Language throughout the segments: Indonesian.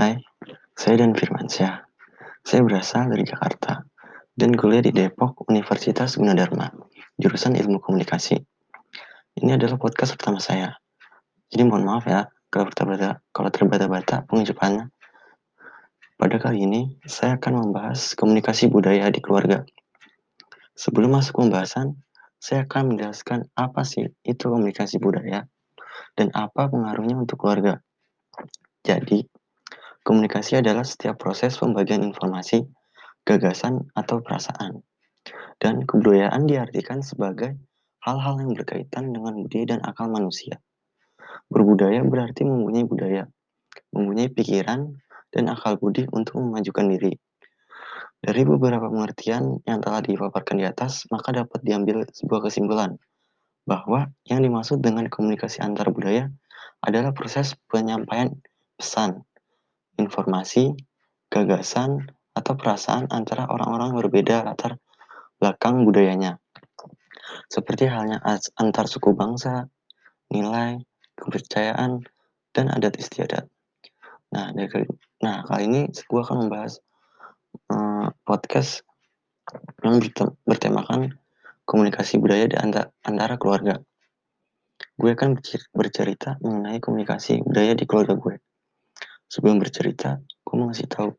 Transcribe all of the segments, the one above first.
Hai, saya Dan Firmansyah. Saya berasal dari Jakarta dan kuliah di Depok Universitas Gunadarma, jurusan Ilmu Komunikasi. Ini adalah podcast pertama saya. Jadi mohon maaf ya kalau terbata kalau terbata-bata pengucapannya. Pada kali ini, saya akan membahas komunikasi budaya di keluarga. Sebelum masuk pembahasan, saya akan menjelaskan apa sih itu komunikasi budaya dan apa pengaruhnya untuk keluarga. Jadi, komunikasi adalah setiap proses pembagian informasi, gagasan, atau perasaan. Dan kebudayaan diartikan sebagai hal-hal yang berkaitan dengan budaya dan akal manusia. Berbudaya berarti mempunyai budaya, mempunyai pikiran, dan akal budi untuk memajukan diri. Dari beberapa pengertian yang telah dipaparkan di atas, maka dapat diambil sebuah kesimpulan bahwa yang dimaksud dengan komunikasi antar budaya adalah proses penyampaian pesan, informasi, gagasan, atau perasaan antara orang-orang berbeda latar belakang budayanya. Seperti halnya antar suku bangsa, nilai, kepercayaan, dan adat istiadat. Nah, dari nah kali ini gue akan membahas uh, podcast yang bertemakan komunikasi budaya di antara, antara keluarga. Gue akan bercerita mengenai komunikasi budaya di keluarga gue. Sebelum bercerita, gue mau ngasih tahu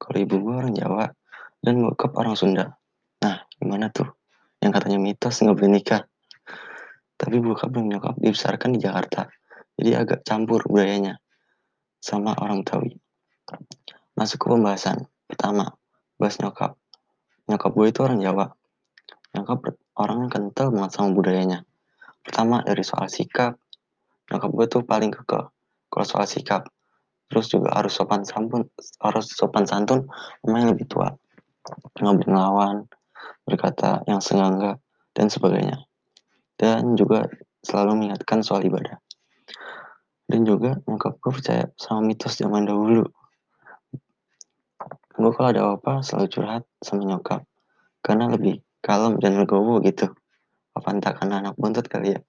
kalau ibu gue orang Jawa dan bokap orang Sunda. Nah, gimana tuh? Yang katanya mitos nggak boleh nikah. Tapi bokap dan nyokap dibesarkan di Jakarta. Jadi agak campur budayanya sama orang Betawi. Masuk ke pembahasan. Pertama, bahas nyokap. Nyokap gue itu orang Jawa. Nyokap orang yang kental banget sama budayanya pertama dari soal sikap nyokap gue tuh paling kekeh kalau soal sikap terus juga harus sopan santun harus sopan santun yang lebih tua. Nggak ngelawan berkata yang sengangga dan sebagainya. Dan juga selalu mengingatkan soal ibadah. Dan juga nyokap gue percaya sama mitos zaman dahulu. Gue kalau ada apa selalu curhat sama nyokap. Karena lebih kalem dan legowo gitu. Apa entah karena anak buntut kali ya?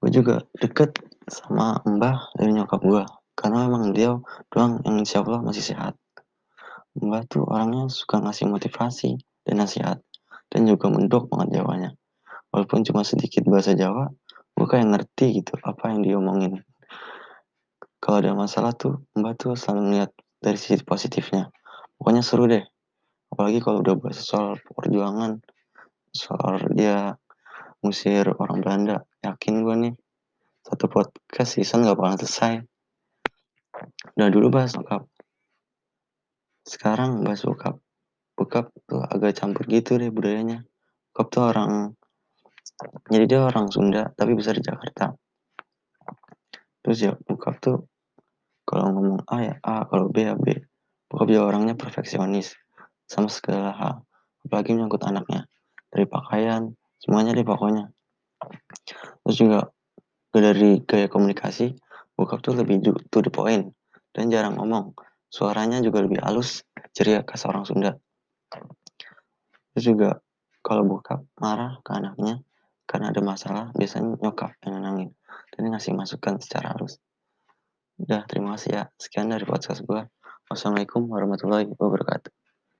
Gue juga deket sama mbah dari nyokap gue karena memang dia doang yang insya Allah masih sehat. Mbah tuh orangnya suka ngasih motivasi dan nasihat. Dan juga mendok banget jawanya. Walaupun cuma sedikit bahasa Jawa gue kayak ngerti gitu apa yang dia omongin. Kalau ada masalah tuh mbah tuh selalu melihat dari sisi positifnya. Pokoknya seru deh. Apalagi kalau udah bahas soal perjuangan soal dia ngusir orang Belanda. Yakin gue nih satu podcast season gak bakal selesai. Udah dulu bahas bokap. Sekarang bahas bokap. Bokap tuh agak campur gitu deh budayanya. Bokap tuh orang jadi dia orang Sunda tapi besar di Jakarta. Terus ya bokap tuh kalau ngomong A ya A kalau B ya B. Bokap dia orangnya perfeksionis sama segala hal. Apalagi menyangkut anaknya. Dari pakaian semuanya deh pokoknya. Terus juga dari gaya komunikasi bokap tuh lebih to the point dan jarang ngomong. Suaranya juga lebih halus ceria khas orang Sunda. Terus juga kalau bokap marah ke anaknya karena ada masalah biasanya nyokap yang nenangin dan ngasih masukan secara halus. Udah terima kasih ya. Sekian dari podcast gue wassalamualaikum warahmatullahi wabarakatuh